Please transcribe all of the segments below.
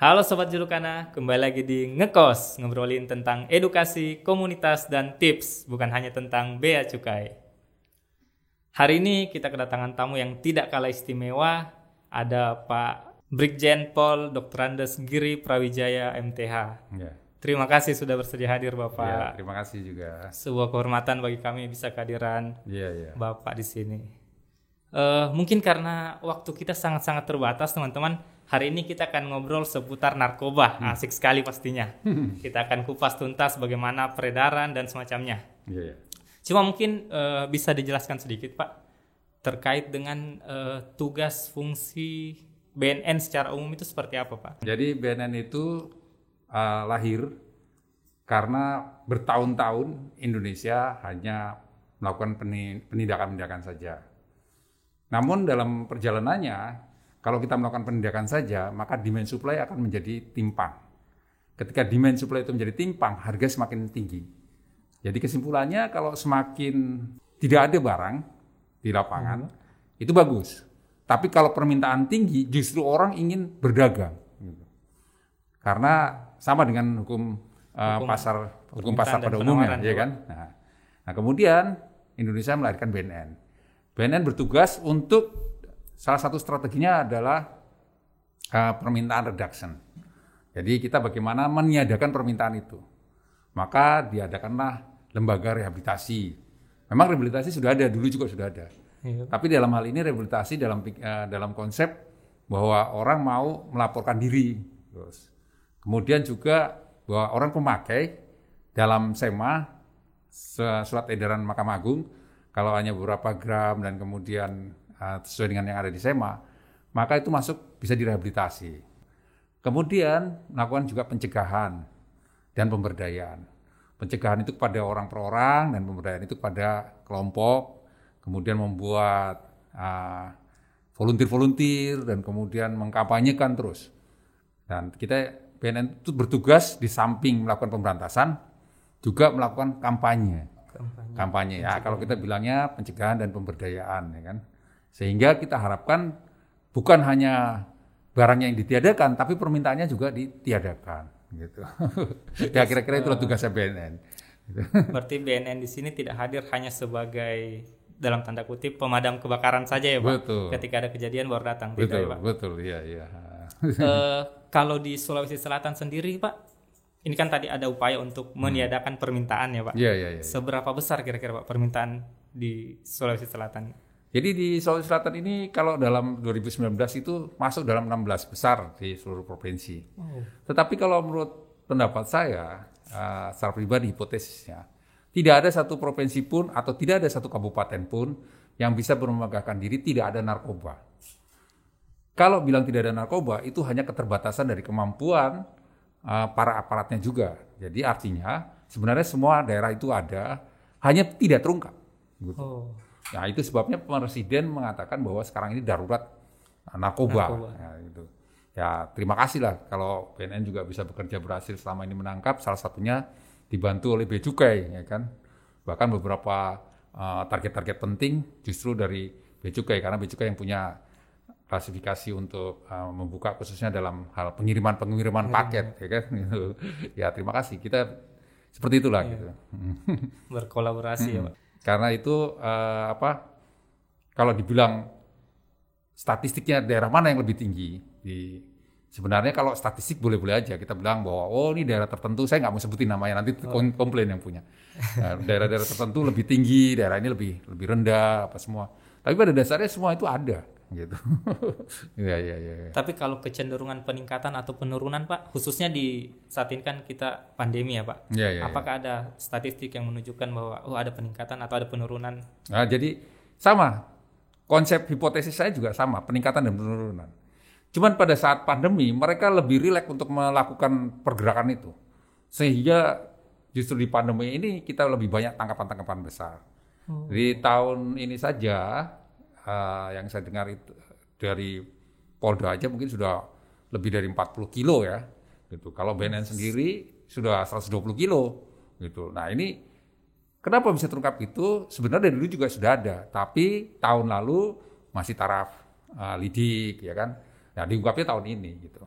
Halo Sobat Julukana, kembali lagi di Ngekos, ngobrolin tentang edukasi, komunitas, dan tips, bukan hanya tentang bea cukai. Hari ini kita kedatangan tamu yang tidak kalah istimewa, ada Pak Brigjen Pol Dr. Andes Giri Prawijaya MTH. Ya. Terima kasih sudah bersedia hadir Ya, Bapak. terima kasih juga. Sebuah kehormatan bagi kami bisa kehadiran Iya, iya. Bapak di sini. Eh, mungkin karena waktu kita sangat-sangat terbatas, teman-teman. Hari ini kita akan ngobrol seputar narkoba. Asik sekali pastinya. kita akan kupas tuntas bagaimana peredaran dan semacamnya. Iya, iya. Cuma mungkin eh, bisa dijelaskan sedikit, Pak, terkait dengan eh, tugas fungsi BNN secara umum itu seperti apa, Pak? Jadi BNN itu uh, lahir karena bertahun-tahun Indonesia hanya melakukan peni- penindakan-penindakan saja. Namun dalam perjalanannya, kalau kita melakukan penindakan saja, maka demand supply akan menjadi timpang. Ketika demand supply itu menjadi timpang, harga semakin tinggi. Jadi kesimpulannya kalau semakin tidak ada barang di lapangan, itu bagus. Tapi kalau permintaan tinggi, justru orang ingin berdagang. Karena sama dengan hukum, uh, Hukum pasar hukum pasar pada umumnya, ya kan? Nah, nah, kemudian Indonesia melahirkan BNN. BNN bertugas untuk salah satu strateginya adalah uh, permintaan reduction. Jadi kita bagaimana meniadakan permintaan itu. Maka diadakanlah lembaga rehabilitasi. Memang rehabilitasi sudah ada, dulu juga sudah ada. Iya. Tapi dalam hal ini rehabilitasi dalam eh, dalam konsep bahwa orang mau melaporkan diri. Terus. Kemudian juga bahwa orang pemakai dalam SEMA se- surat edaran Mahkamah Agung kalau hanya beberapa gram dan kemudian eh, sesuai dengan yang ada di SEMA, maka itu masuk bisa direhabilitasi. Kemudian melakukan juga pencegahan dan pemberdayaan. Pencegahan itu kepada orang per orang dan pemberdayaan itu kepada kelompok, kemudian membuat ah, volunteer-volunteer dan kemudian mengkampanyekan terus. Dan kita BNN itu bertugas di samping melakukan pemberantasan juga melakukan kampanye. Kampanye. Kampanye ya kalau kita bilangnya pencegahan dan pemberdayaan ya kan. Sehingga kita harapkan bukan hanya barangnya yang ditiadakan tapi permintaannya juga ditiadakan gitu. ya kira-kira itulah tugasnya BNN. Berarti BNN di sini tidak hadir hanya sebagai dalam tanda kutip pemadam kebakaran saja ya, Pak. Betul. Ketika ada kejadian baru datang, tidak Betul, ya, Pak. betul, iya, iya. Eh, kalau di Sulawesi Selatan sendiri, Pak, ini kan tadi ada upaya untuk meniadakan permintaan ya, Pak. Iya, iya, iya. Seberapa besar kira-kira Pak permintaan di Sulawesi Selatan? Jadi di Sulawesi Selatan ini kalau dalam 2019 itu masuk dalam 16 besar di seluruh provinsi. Tetapi kalau menurut pendapat saya, eh, secara pribadi hipotesisnya, tidak ada satu provinsi pun atau tidak ada satu kabupaten pun yang bisa bermegahkan diri tidak ada narkoba. Kalau bilang tidak ada narkoba, itu hanya keterbatasan dari kemampuan eh, para aparatnya juga. Jadi artinya sebenarnya semua daerah itu ada, hanya tidak terungkap. Gitu. Oh, Nah itu sebabnya Presiden mengatakan bahwa sekarang ini darurat uh, narkoba. Narkoba. Ya, gitu. ya terima kasih lah kalau BNN juga bisa bekerja berhasil selama ini menangkap. Salah satunya dibantu oleh Bea Cukai, ya kan. Bahkan beberapa uh, target-target penting justru dari Bea Cukai karena Bea Cukai yang punya klasifikasi untuk uh, membuka khususnya dalam hal pengiriman-pengiriman paket, ya kan. Gitu. ya terima kasih kita seperti itulah gitu. berkolaborasi ya, Pak. Karena itu eh, apa? Kalau dibilang statistiknya daerah mana yang lebih tinggi? Di sebenarnya kalau statistik boleh-boleh aja kita bilang bahwa oh ini daerah tertentu saya nggak mau sebutin namanya nanti kom- komplain yang punya. Nah, daerah-daerah tertentu lebih tinggi, daerah ini lebih lebih rendah apa semua. Tapi pada dasarnya semua itu ada gitu. Iya iya iya. iya. Tapi kalau kecenderungan peningkatan atau penurunan, Pak, khususnya di saat ini kan kita pandemi ya, Pak. Iya iya. iya. Apakah ada statistik yang menunjukkan bahwa oh ada peningkatan atau ada penurunan? Nah, jadi sama konsep hipotesis saya juga sama peningkatan dan penurunan. Cuman pada saat pandemi mereka lebih rileks untuk melakukan pergerakan itu, sehingga justru di pandemi ini kita lebih banyak tangkapan-tangkapan besar. Di tahun ini saja eh, yang saya dengar itu dari Polda aja mungkin sudah lebih dari 40 kilo ya, gitu. Kalau BNN sendiri sudah 120 kilo, gitu. Nah ini Kenapa bisa terungkap itu? Sebenarnya dari dulu juga sudah ada, tapi tahun lalu masih taraf uh, lidik, ya kan? Nah, diungkapnya tahun ini gitu.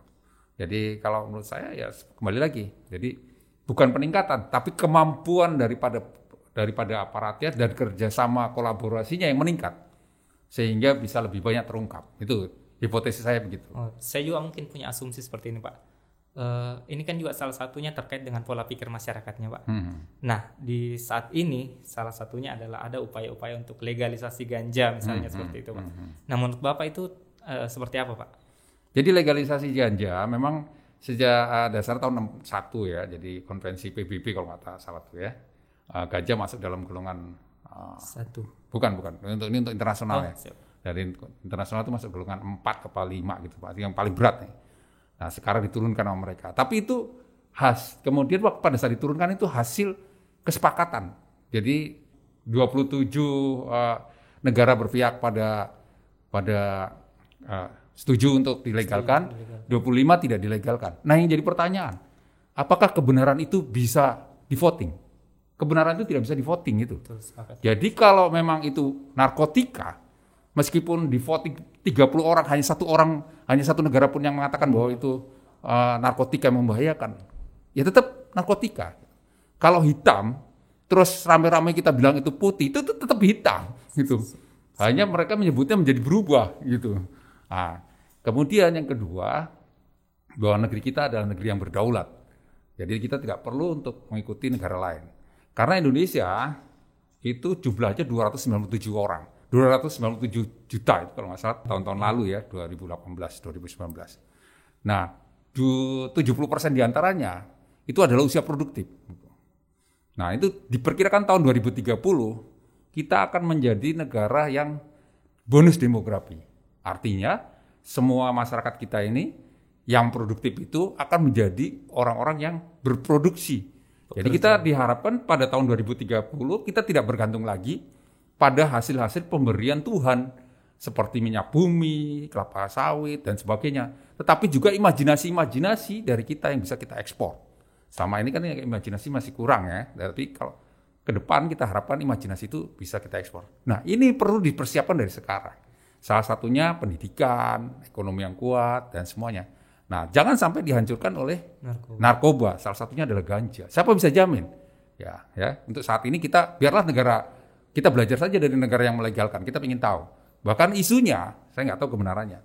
Jadi kalau menurut saya ya kembali lagi. Jadi bukan peningkatan, tapi kemampuan daripada daripada aparatnya dan kerjasama kolaborasinya yang meningkat sehingga bisa lebih banyak terungkap. Itu hipotesis saya begitu. Oh, saya juga mungkin punya asumsi seperti ini, Pak. Uh, ini kan juga salah satunya terkait dengan pola pikir masyarakatnya, Pak. Hmm. Nah, di saat ini salah satunya adalah ada upaya-upaya untuk legalisasi ganja, misalnya hmm. seperti itu, Pak. Hmm. Nah, menurut Bapak itu uh, seperti apa, Pak? Jadi legalisasi ganja memang sejak uh, dasar tahun 61 ya, jadi konvensi PBB kalau nggak salah tuh ya, uh, ganja masuk dalam golongan uh, satu. Bukan, bukan. Untuk ini untuk internasional oh, ya. Siap. Dari internasional itu masuk golongan 4 ke 5 gitu, Pak. Yang paling berat nih Nah, sekarang diturunkan sama mereka. Tapi itu khas. Kemudian pada saat diturunkan itu hasil kesepakatan. Jadi 27 uh, negara berpihak pada pada uh, setuju untuk dilegalkan, 25 tidak dilegalkan. Nah, yang jadi pertanyaan, apakah kebenaran itu bisa di voting? Kebenaran itu tidak bisa di voting itu. Jadi kalau memang itu narkotika, meskipun di voting 30 orang hanya satu orang hanya satu negara pun yang mengatakan bahwa itu uh, narkotika yang membahayakan ya tetap narkotika. Kalau hitam terus rame-rame kita bilang itu putih itu tetap hitam gitu. Hanya mereka menyebutnya menjadi berubah gitu. Nah, kemudian yang kedua bahwa negeri kita adalah negeri yang berdaulat. Jadi kita tidak perlu untuk mengikuti negara lain karena Indonesia itu jumlahnya 297 orang 297 juta itu kalau nggak salah tahun-tahun lalu ya 2018 2019. Nah, 70 persen di antaranya itu adalah usia produktif. Nah itu diperkirakan tahun 2030 kita akan menjadi negara yang bonus demografi. Artinya semua masyarakat kita ini yang produktif itu akan menjadi orang-orang yang berproduksi. Jadi kita diharapkan pada tahun 2030 kita tidak bergantung lagi pada hasil-hasil pemberian Tuhan seperti minyak bumi, kelapa sawit dan sebagainya. Tetapi juga imajinasi-imajinasi dari kita yang bisa kita ekspor. Sama ini kan imajinasi masih kurang ya. Tapi kalau ke depan kita harapkan imajinasi itu bisa kita ekspor. Nah, ini perlu dipersiapkan dari sekarang. Salah satunya pendidikan, ekonomi yang kuat dan semuanya. Nah, jangan sampai dihancurkan oleh narkoba. narkoba. Salah satunya adalah ganja. Siapa bisa jamin? Ya, ya. Untuk saat ini kita biarlah negara kita belajar saja dari negara yang melegalkan. Kita ingin tahu. Bahkan isunya, saya nggak tahu kebenarannya.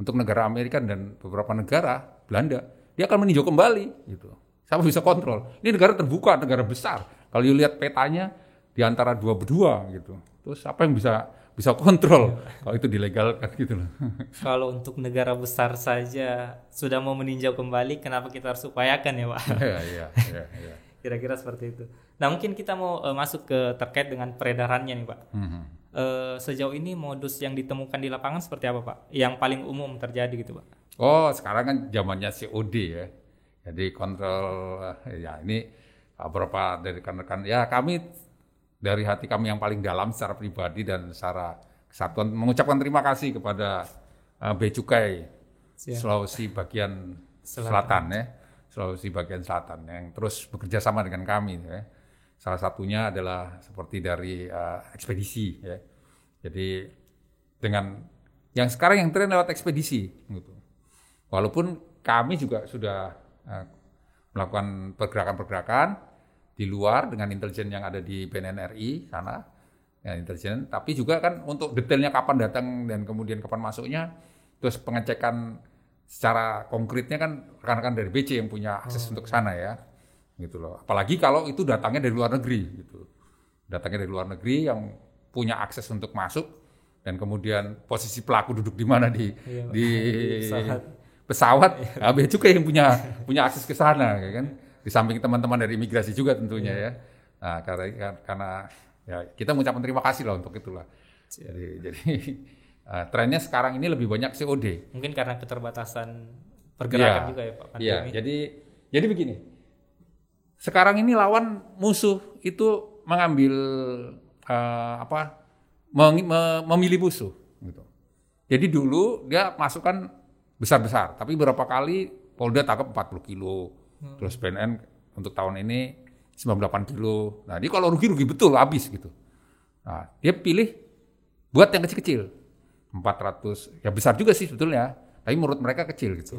Untuk negara Amerika dan beberapa negara, Belanda, dia akan meninjau kembali. gitu. Siapa bisa kontrol? Ini negara terbuka, negara besar. Kalau lihat petanya, di antara dua berdua gitu. Terus apa yang bisa bisa kontrol ya. kalau itu dilegalkan gitu loh. Kalau untuk negara besar saja sudah mau meninjau kembali, kenapa kita harus upayakan ya Pak? Iya, iya, iya. iya. Kira-kira seperti itu. Nah mungkin kita mau uh, masuk ke terkait dengan peredarannya nih Pak. Mm-hmm. Uh, sejauh ini modus yang ditemukan di lapangan seperti apa Pak? Yang paling umum terjadi gitu Pak? Oh sekarang kan zamannya COD ya. Jadi kontrol ya ini beberapa dari rekan-rekan ya kami dari hati kami yang paling dalam secara pribadi dan secara kesatuan mengucapkan terima kasih kepada uh, Bea Cukai Sulawesi bagian selatan, selatan ya Sulawesi bagian selatan yang terus bekerja sama dengan kami ya Salah satunya adalah seperti dari uh, ekspedisi ya. Jadi dengan yang sekarang yang tren lewat ekspedisi gitu. Walaupun kami juga sudah uh, melakukan pergerakan-pergerakan di luar dengan intelijen yang ada di BNNRI sana ya intelijen tapi juga kan untuk detailnya kapan datang dan kemudian kapan masuknya terus pengecekan secara konkretnya kan rekan-rekan dari BC yang punya akses oh. untuk sana ya gitu loh. Apalagi kalau itu datangnya dari luar negeri gitu. Datangnya dari luar negeri yang punya akses untuk masuk dan kemudian posisi pelaku duduk di mana di iya, di pesawat. pesawat nah, juga yang punya punya akses ke sana ya kan. Di samping teman-teman dari imigrasi juga tentunya iya. ya. Nah, karena karena ya kita mengucapkan terima kasih lah untuk itulah. Jadi jadi uh, trennya sekarang ini lebih banyak COD. Mungkin karena keterbatasan pergerakan ya, juga ya Pak. Iya, jadi jadi begini sekarang ini lawan musuh itu mengambil uh, apa mem memilih musuh gitu. Jadi dulu dia masukkan besar-besar, tapi berapa kali Polda tangkap 40 kilo, hmm. terus BNN untuk tahun ini 98 kilo. Nah, dia kalau rugi-rugi betul habis gitu. Nah, dia pilih buat yang kecil-kecil. 400, ya besar juga sih sebetulnya. tapi menurut mereka kecil gitu.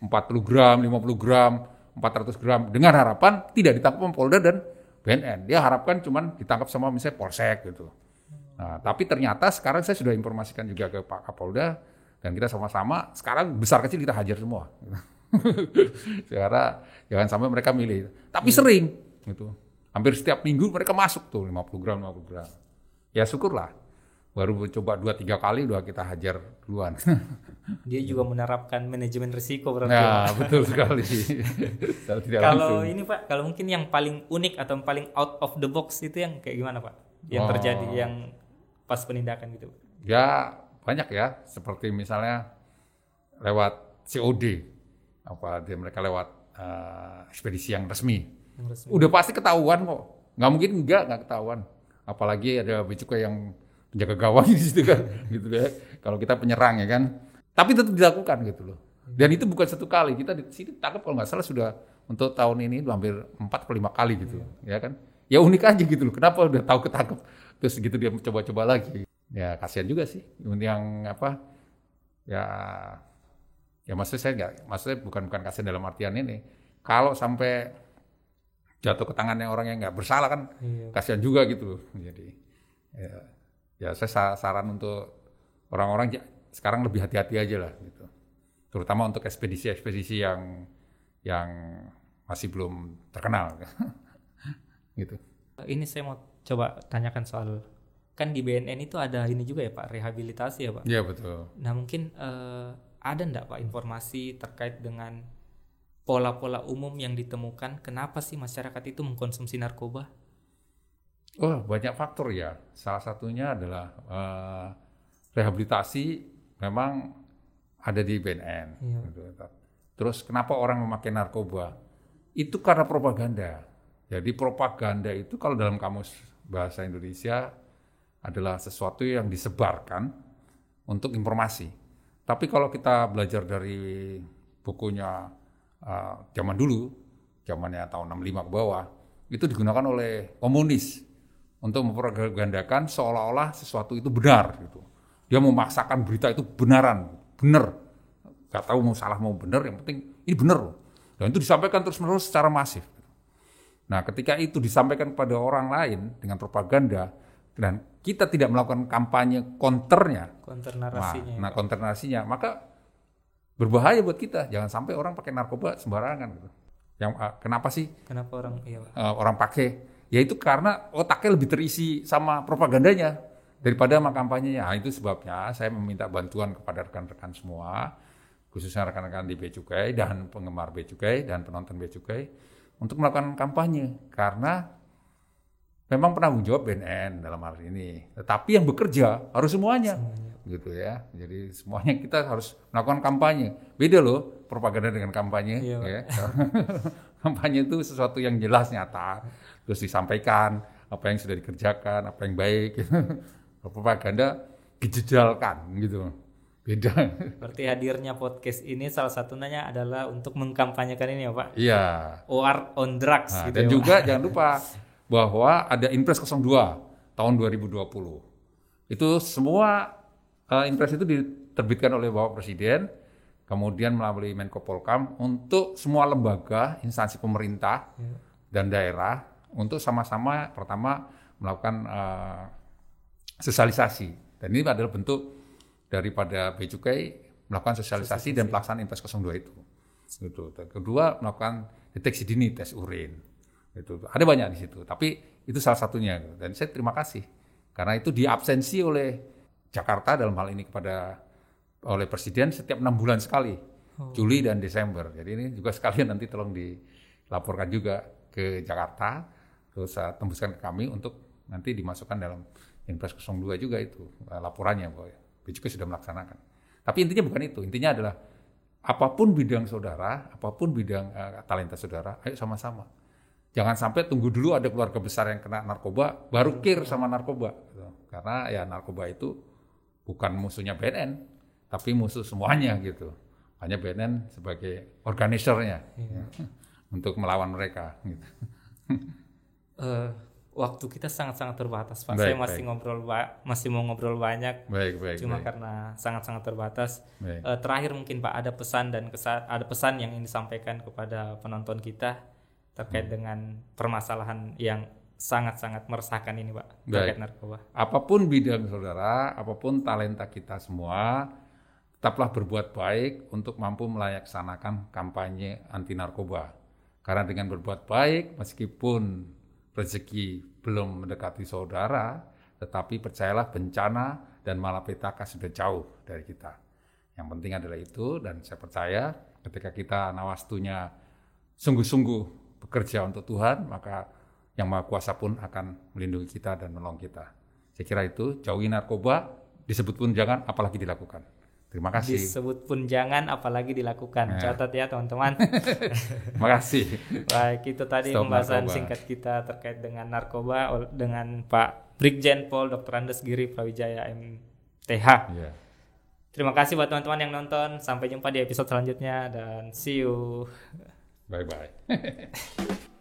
40 gram, 50 gram, 400 gram dengan harapan tidak ditangkap sama Polda dan BNN. Dia harapkan cuman ditangkap sama misalnya Polsek gitu. Nah, tapi ternyata sekarang saya sudah informasikan juga ke Pak Kapolda dan kita sama-sama sekarang besar kecil kita hajar semua. Sekarang jangan sampai mereka milih. Tapi hmm. sering gitu. Hampir setiap minggu mereka masuk tuh 50 gram, 50 gram. Ya syukurlah. Baru coba dua tiga kali udah kita hajar duluan. Dia juga menerapkan manajemen risiko berarti. Ya, betul sekali. kalau ini Pak, kalau mungkin yang paling unik atau yang paling out of the box itu yang kayak gimana Pak? Yang oh. terjadi yang pas penindakan gitu. Ya, banyak ya. Seperti misalnya lewat COD apa dia mereka lewat uh, ekspedisi yang resmi Udah pasti ketahuan kok. Nggak mungkin enggak nggak ketahuan. Apalagi ada becuka yang penjaga gawang di situ kan, gitu ya. Kalau kita penyerang ya kan. Tapi tetap dilakukan gitu loh. Dan itu bukan satu kali. Kita di sini tangkap kalau nggak salah sudah untuk tahun ini hampir empat atau lima kali gitu, ya kan. Ya unik aja gitu loh. Kenapa udah tahu ketangkep terus gitu dia coba-coba lagi. Ya kasihan juga sih. Yang apa? Ya ya maksud saya nggak, maksudnya bukan bukan kasihan dalam artian ini. Kalau sampai jatuh ke tangannya orang yang nggak bersalah kan iya. kasihan juga gitu jadi ya, ya saya saran untuk orang-orang sekarang lebih hati-hati aja lah gitu. Terutama untuk ekspedisi-ekspedisi yang yang masih belum terkenal. Gitu. Ini saya mau coba tanyakan soal kan di BNN itu ada ini juga ya Pak rehabilitasi ya Pak? Iya betul. Nah mungkin uh, ada enggak Pak informasi terkait dengan pola-pola umum yang ditemukan kenapa sih masyarakat itu mengkonsumsi narkoba? Oh banyak faktor ya. Salah satunya adalah uh, rehabilitasi memang ada di BNN. Iya. Gitu. Terus kenapa orang memakai narkoba? Itu karena propaganda. Jadi propaganda itu kalau dalam kamus bahasa Indonesia adalah sesuatu yang disebarkan untuk informasi. Tapi kalau kita belajar dari bukunya uh, zaman dulu, zamannya tahun 65 ke bawah, itu digunakan oleh komunis untuk mempropagandakan seolah-olah sesuatu itu benar gitu. Dia memaksakan berita itu benaran, benar. Gak tahu mau salah mau benar, yang penting ini benar loh. Dan itu disampaikan terus-menerus secara masif. Nah, ketika itu disampaikan kepada orang lain dengan propaganda dan kita tidak melakukan kampanye konternya, konter narasinya. Nah, nah konter narasinya, maka berbahaya buat kita. Jangan sampai orang pakai narkoba sembarangan gitu. Yang uh, kenapa sih? Kenapa orang iya, uh, orang pakai? Ya itu karena otaknya lebih terisi sama propagandanya daripada sama kampanyenya. Nah, itu sebabnya saya meminta bantuan kepada rekan-rekan semua, khususnya rekan-rekan di Becukai dan penggemar Becukai dan penonton Becukai untuk melakukan kampanye karena memang penanggung jawab BNN dalam hal ini. Tetapi yang bekerja harus semuanya. semuanya gitu ya. Jadi semuanya kita harus melakukan kampanye. Beda loh propaganda dengan kampanye. Iya, ya. kampanye itu sesuatu yang jelas nyata, terus disampaikan apa yang sudah dikerjakan, apa yang baik. propaganda dijejalkan gitu. Beda. Berarti hadirnya podcast ini salah satunya adalah untuk mengkampanyekan ini ya Pak? Iya. War on drugs nah, gitu Dan ya, juga Pak. jangan lupa bahwa ada Impres 02 tahun 2020. Itu semua uh, impres itu diterbitkan oleh Bapak Presiden, kemudian melalui Menko Polkam untuk semua lembaga, instansi pemerintah ya. dan daerah untuk sama-sama pertama melakukan uh, sosialisasi. Dan ini adalah bentuk daripada Becukai melakukan sosialisasi, dan pelaksanaan Impres 02 itu. Gitu. Kedua melakukan deteksi dini tes urin. Itu ada banyak di situ, tapi itu salah satunya. Dan saya terima kasih karena itu diabsensi oleh Jakarta dalam hal ini kepada oleh Presiden setiap enam bulan sekali, oh. Juli dan Desember. Jadi ini juga sekalian nanti tolong dilaporkan juga ke Jakarta, terus uh, tembuskan ke kami untuk nanti dimasukkan dalam Inpres 02 juga itu uh, laporannya bahwa juga sudah melaksanakan. Tapi intinya bukan itu, intinya adalah apa pun bidang saudara, apa pun bidang uh, talenta saudara, ayo sama-sama. Jangan sampai tunggu dulu ada keluarga besar yang kena narkoba, baru kir sama narkoba. Gitu. Karena ya narkoba itu bukan musuhnya BNN, tapi musuh semuanya gitu. Hanya BNN sebagai organisernya iya. untuk melawan mereka. Gitu. Uh, waktu kita sangat-sangat terbatas Pak. Baik, Saya masih baik. ngobrol masih mau ngobrol banyak Baik, baik, cuma baik. karena sangat-sangat terbatas. Baik. Eh, terakhir mungkin Pak ada pesan dan kesa- ada pesan yang ingin disampaikan kepada penonton kita terkait Hmm. dengan permasalahan yang sangat-sangat meresahkan ini Pak Baik. terkait narkoba. Apa pun bidang saudara, apa pun talenta kita semua, tetaplah berbuat baik untuk mampu melaksanakan kampanye anti narkoba. Karena dengan berbuat baik, meskipun rezeki belum mendekati saudara, tetapi percayalah bencana dan malapetaka sudah jauh dari kita. Yang penting adalah itu, dan saya percaya ketika kita nawastunya sungguh-sungguh bekerja untuk Tuhan, maka yang Maha Kuasa pun akan melindungi kita dan menolong kita. Saya kira itu, jauhi narkoba, disebut pun jangan, apalagi dilakukan. Terima kasih. Disebut pun jangan apalagi dilakukan. Ya. Catat ya teman-teman. Terima kasih. Baik, itu tadi Stop pembahasan narkoba. singkat kita terkait dengan narkoba dengan Pak Brigjen Pol Dr. Andes Giri Prawijaya MTH. Iya. Terima kasih buat teman-teman yang nonton. Sampai jumpa di episode selanjutnya dan see you. Bye bye.